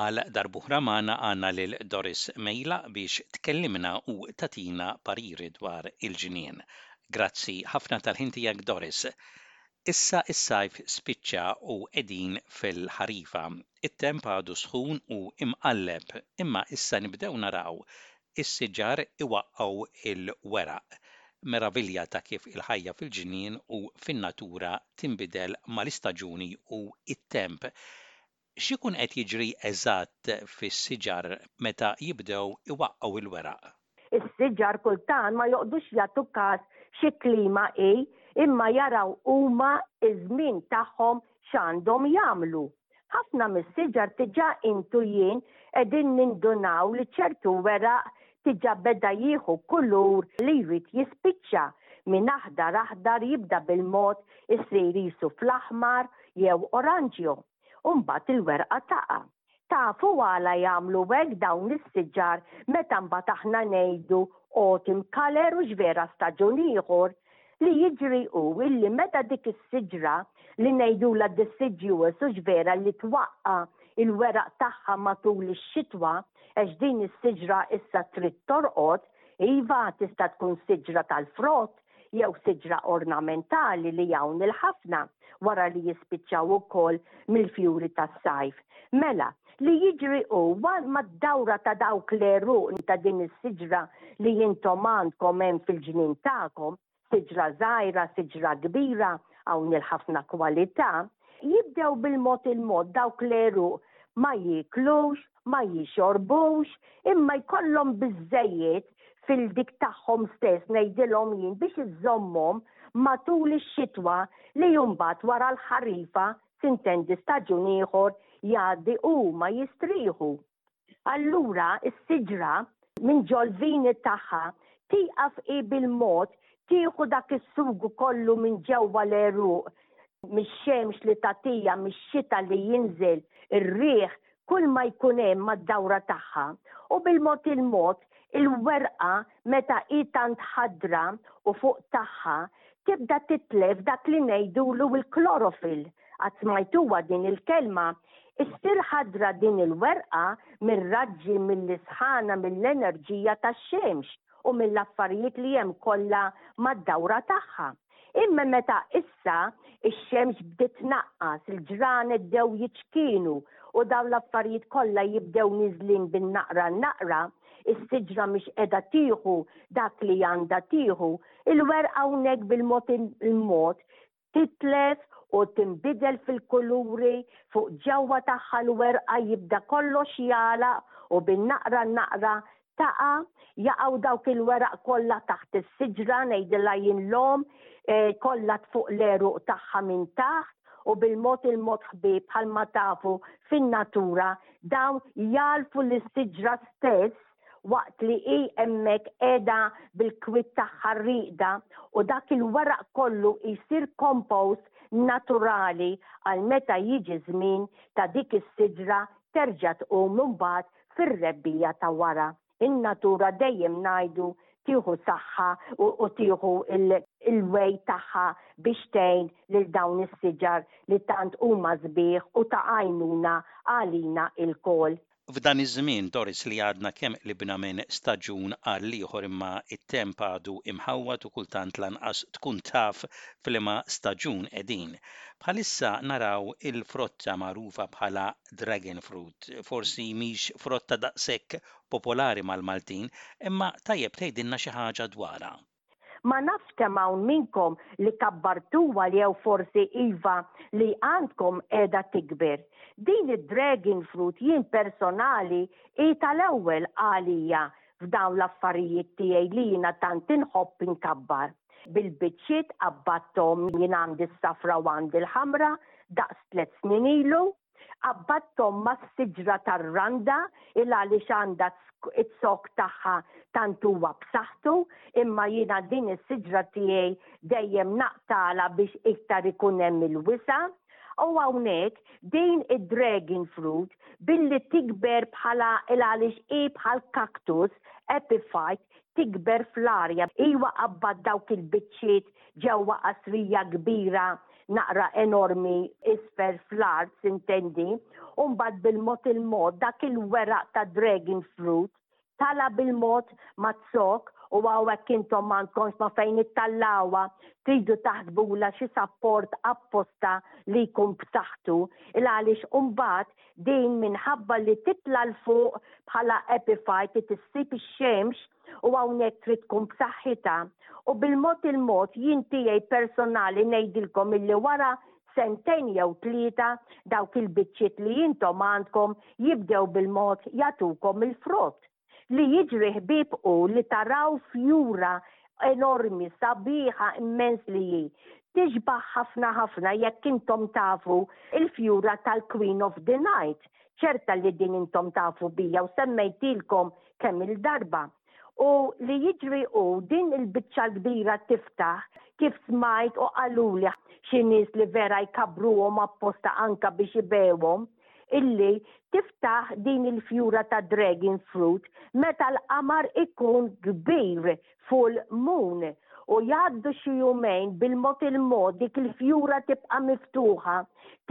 Għal darb'oħra magħna għandna lil Doris Mejla biex tkellimna u tagħtina pariri dwar il-ġnien. Grazzi ħafna tal-ħin tiegħek Doris. Issa s-sajf spiċċa u qegħdin fil-ħarifa. It-temp għadu sħun u imqalleb imma issa nibdew naraw is-siġar iwaqqgħu l-weraq. Meravilja ta' kif il-ħajja fil-ġnien u fin-natura tinbidel mal-istaġuni u t-temp. X'ikun qed jiġri eżatt fis-siġar meta jibdew iwaqqgħu l-weraq? Is-siġar kultant ma joqgħdux jagħtu kas xi klima hi, imma jaraw huma ż-żmien tagħhom x'għandhom jagħmlu. Ħafna mis-siġar diġà int u jien qegħdin nindunaw li ċertu weraq diġà beda jieħu kulur li jrid jispiċċa, minn aħdar aħdar jibda bil-mod isir qisu fl-aħmar jew oranġjo. u mbagħad il-werqa taqa'. Tafu għala jagħmlu hekk dawn is-siġar meta mbagħad aħna ngħidu autumn colour hux vera staġun ieħor? Li jiġri hu illi meta dik is-siġra li ngħidulha deciduous hux vera li twaqqa' il-weraq tagħha matul ix-xitwa għax din is-siġra issa trid torqod, iva tista' tkun siġra tal-frott, jew siġra ornamentali li hawn il-ħafna wara li jispiċċaw ukoll mill-fjuri tas-sajf. Mela, li jiġri hu mad-dawra ta' dawk l-għeruq ta' din is-siġra li intom għandkom hemm fil-ġnien tagħkom, siġra żgħira, siġra kbira, hawn il-ħafna kwalità, jibdew bil-mod il-mod dawk l-għeruq ma jieklux, ma jixorbux, imma jkollhom biżżejjed fil-dik tagħhom stess, ngħidilhom jien, biex iżżommhom matul ix-xitwa li mbagħad wara l-ħarifa, sintendi staġun ieħor jgħaddi u huma jistrieħu. Allura s-siġra, minn ġol-vini tagħha, tieqaf hi bil-mod tieħu dak is-sugu kollu minn ġewwa l-għeruq, mix-xemx li tagħtiha, mix-xita li jinżel, ir-riħ, kull ma jkun hemm mad-dawra tagħha, u bil-mod il-mod il-werqa meta hi tant ħadra u fuq tagħha tibda titlef dak li ngħidulu il-klorofil, qatt smajtuha din il-kelma, issir ħadra din il-werqa mir-raġġi mill-isħana mill-enerġija tax-xemx u mill-affarijiet li hemm kollha mad-dawra tagħha. Imma meta issa ix-xemx bdiet tnaqqas, il-ġranet bdew jiċkienu u dawn l-affarijiet kollha jibdew niżlin bin-naqra n-naqra, is-siġra mhix qiegħda tieħu dak li għandha tieħu, il-werqa hawnhekk bil-mod il-mod titlef u tinbidel fil-kuluri, fuq ġewwa tagħha l-werqa jibda kollox jagħlaq u bin-naqra n-naqra taqa', jaqgħu dawk il-weraq kollha taħt is-siġra ngħidilha jien l-omm, eh, kollha tfuq l-għeruq tagħha minn taħt u bil-mod il-mod ħbieb bħalma tafu fin-natura dawn jarfu lis-siġra stess waqt li hi hemmhekk qiegħda bil-kwiet tagħha rieqda u dak il-weraq kollu jsir kompost naturali għal meta jiġi żmien ta' dik is-siġra terġa' tqum imbagħad fir-rebbija ta' wara. In-natura dejjem ngħidu tieħu saħħa u tieħu l-way tagħha biex tgħin lil dawn is-siġar li tant huma sbieħ u ta' għajnuna għalina ilkoll. F'dan iż-żmien Doris li għadna kemm qlibna minn staġun għall-ieħor imma t-temp għadu imħawwad u kultant lanqas tkun taf f'liema staġun qegħdin. Bħalissa naraw il-frotta magħrufa bħala dragon fruit, forsi mhix frotta daqshekk popolari mal-Maltin, imma tajjeb tgħidilna xi ħaġa dwarha. Ma nafx kemm hawn minnkom li kabbartuha jew forsi iva li għandkom qiegħda tikber. Din id-dragon fruit jien personali hi tal-ewwel għalija f'dawn l-affarijiet tiegħi li jiena tant inħobb inkabbar. Bil-biċċiet qabbatthom jien għandi s-safra u għandi l-ħamra, daqs tliet snin ilu. Qabbatthom mas-siġra tar-randa, il-għaliex għandha t-zokk tagħha tant huwa b'saħħtu, imma jiena din is-siġra tiegħi dejjem naqtagħlha biex iktar ikun hemm il-wisa'. U hawnhekk, din id-dragon fruit, billi tikber bħala il-għaliex hi bħall-cactus, epiphyte, tikber fl-arja. Ejwa qabbad dawk il-biċċiet ġewwa qasrija kbira naqra enormi isfel fl-art, s'intendi, u mbagħad bil-mod il-mod dak il-weraq ta' dragon fruit tala' bil-mod maz-zokk u hawnhekk intom m'għandkomx ma' fejn ittallgħuha, tridu taħsbulha xi sapport apposta li jkun b'saħħtu, il-għaliex imbagħad Din minħabba li titla' 'l fuq bħala epifajt li tissib ix-xemx u hawnhekk trid tkun b'saħħitha. U bil-mod il-mod jien tiegħi personali ngħidilkom illi wara sentejn jew tlieta dawk il-biċċiet li intom għandkom jibdew bil-mod jagħtukom il-frott. Li jiġri ħbieb u li taraw fjura enormi, sabiħa immens li hi. Tixbah ħafna ħafna jekk intom tafu il-fjura tal-Queen of the Night. Ċerta li din intom tafu bija u semmejtilkom kemm-il darba. U li jiġri hu din il-biċċa l-kbira tiftaħ kif smajt u qaluli xi nies li vera jkabbruhom apposta anke biex ibewhom. illi tiftaħ din il-fjura ta' dragon fruit meta l-qamar ikun kbir full moon u jgħaddu xi jumejn bil-mod il-mod dik il-fjura tibqa' miftuħa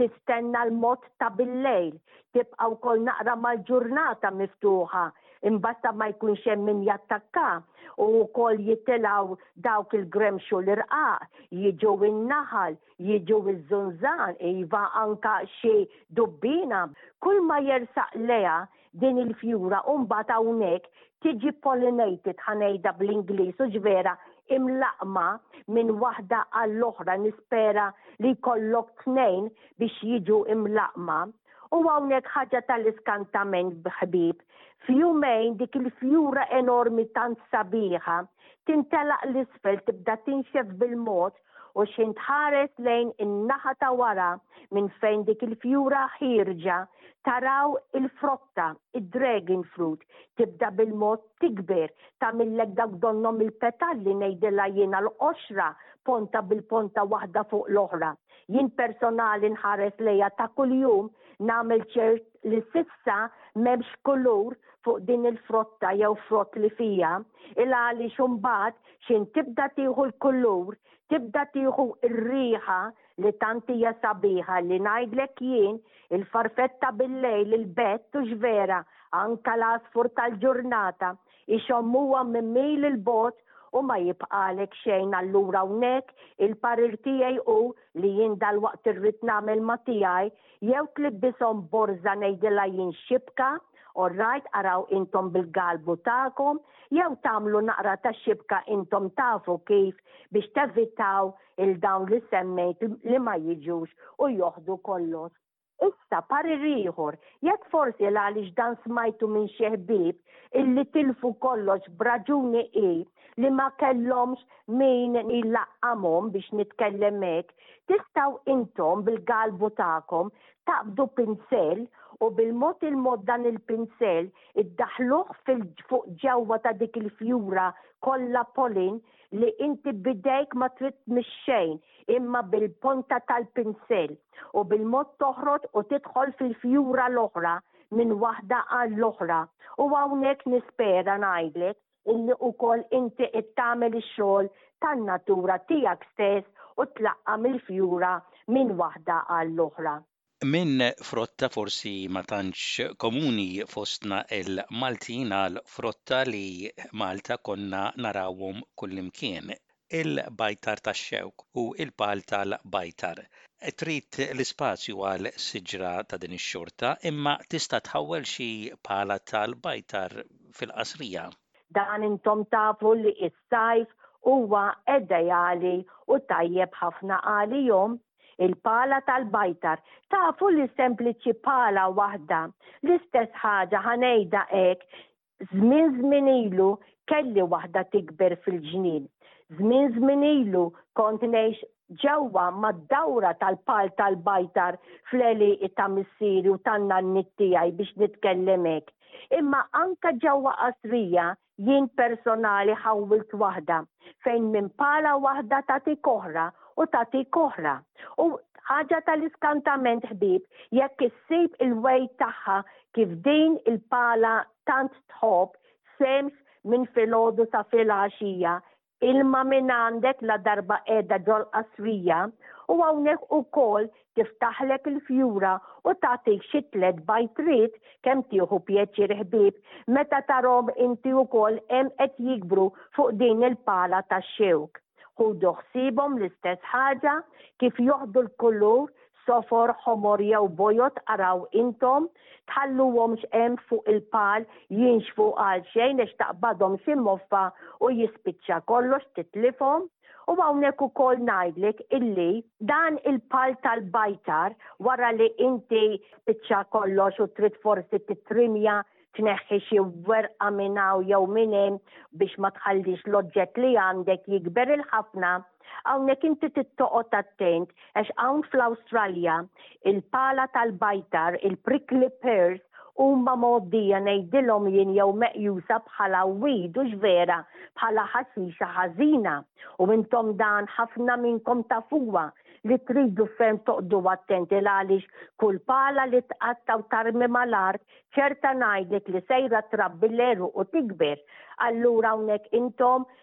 tistenna l-mod ta' bil-lejl tibqa' wkoll naqra mal-ġurnata miftuħa imbagħad ma jkunx hemm min jattakka u wkoll jitilgħu dawk il-gremxu l-irqaq jiġu in-naħal Jiġu iż-żunżan, iva, anke xi dubbiena, kull ma jersaq lejha din il-fjura u mbagħad hawnhekk tiġi pollinated, ħa ngħidha bl-Ingliż, hux vera, imlaqqma minn waħda għall-oħra, nispera li jkollok tnejn biex jiġu imlaqqma. U hawnhekk ħaġa tal-iskantament, ħbieb, f'jumejn dik il-fjura enormi tant sabiħa tintelaq 'l isfel, tibda tinxef bil-mod u x'ħin tħares lejn in-naħa ta' wara minn fejn dik il-fjura ħierġa taraw il-frotta, id-dragon fruit, tibda bil-mod tikber, tagħmillek dawk donnhom il-petalli ngħidilha jien għall-qoxra ponta bil-ponta waħda fuq l-oħra. Jien personali nħares lejha ta' kuljum nagħmel ċert li s'issa m'hemmx kulur fuq din il-frotta jew frott li fiha, il għaliex imbagħad x'inhi tibda tieħu l-kulur, tibda tieħu r-riħa li tant hija sabiħa li ngħidlek jien, il-farfetta bil-lejl, il-bett u x'vera, anke l-għasfur tal-ġurnata, ixommuha minn mil 'il bogħod u ma jibqagħlek xejn allura hawnhekk il-parir tiegħi hu li jien dalwaqt irrid nagħmel ma' tiegħi, Jew tlibbishom borża ngħidilha jien xibka, all right araw intom bil-galbu tagħkom, jew tagħmlu naqra ta' xibka intom tafu kif biex tevitaw il dawn li semmejt li ma jiġux u joħdu kollox. Issa parir ieħor, jekk forsi l għaliex dan smajtu minn xi ħbieb illi tilfu kollox b'raġuni hi li ma kellhomx min ilaqqamhom biex nitkellem hekk, tistgħu intom bil-galbu tagħkom taqbdu pinsell u bil-mod il-mod dan il-pinsell iddaħħluh fuq ġewwa ta' dik il-fjura kollha pollen li inti b'idejk ma trid tmiss xejn imma bil-ponta tal-pinsell u bil-mod toħroġ u tidħol fil-fjura l-oħra minn waħda għall-oħra. U hawnhekk nispera ngħidlek illi ukoll inti qed tagħmel ix-xogħol tan-natura tiegħek stess u tlaqqam il-fjura minn waħda għall-oħra. Minn frotta forsi ma tantx komuni fostna il-Maltin għal frotta li Malta konna narawhom kullimkien. il-bajtar tax-xewk u l-pal tal-bajtar. Trid l-ispazju għal siġra ta' din ix-xorta, imma tista' tħawwel xi pala tal-bajtar fil-qasrija. Dan intom tafu li s-sajf huwa edeali u tajjeb ħafna għalihom. Il-pala tal-bajtar, tafu li sempliċi pala waħda, l-istess ħaġa ħa ngħidha hekk, Żmien żmien ilu kelli waħda tikber fil-ġnien. Żmien żmien ilu kont ngħix ġewwa mad-dawra tal-pal tal-bajtar fl-għeli ta' missieri u tan-nanniet tiegħi biex nitkellem hekk. Imma anke ġewwa qasrija jien personali ħawwilt waħda. fejn minn pala waħda tagħtik oħra u tagħtik oħra. U ħaġa tal-iskantament ħbib jekk issib il-wejt tagħha kif din il-pala tant tħobb sems minn filgħodu sa filgħaxija, ilma minn għandek la darba qiegħda ġol-qasrija u hawnhekk ukoll tiftaħlek il-fjura u tagħtik xi tliet bajtriet kemm tieħu pjaċir ħbieb meta tarhom inti wkoll hemm qed jikbru fuq din il-pala tax-xewk. Ħudu ħsiebhom l-istess ħaġa kif joħdu l-kulur sofor, ħomor jew bojod araw intom, tħalluhomx hemm fuq il-pal jinxfu għalxejn għax taqbadhom xi moffa u jispiċċa kollox titlifhom. U hawnhekk ukoll ngħidlek illi dan il-pal tal-bajtar wara li inti spiċċa kollox u trid forsi titrimja tneħħi xi werqa minn hawn jew minn hemm biex ma tħallix l-oġġett li għandek jikber il-ħafna, hawnhekk inti tittoqgħod attent Għax hawn fl-Awstralja, il-pala tal-bajtar, il-prickly pears, huma mgħoddija ngħidilhom jien jew meqjusa bħala weed hux vera bħala ħaxixa ħażina. U intom dan ħafna minnkom tafuha li tridu ferm toqgħdu attenti l-għaliex kull pala li tqatta' u tarmi mal-art ċerta ngħidlek li sejra trabbi l-għeruq u tikber. Allura hawnhekk intom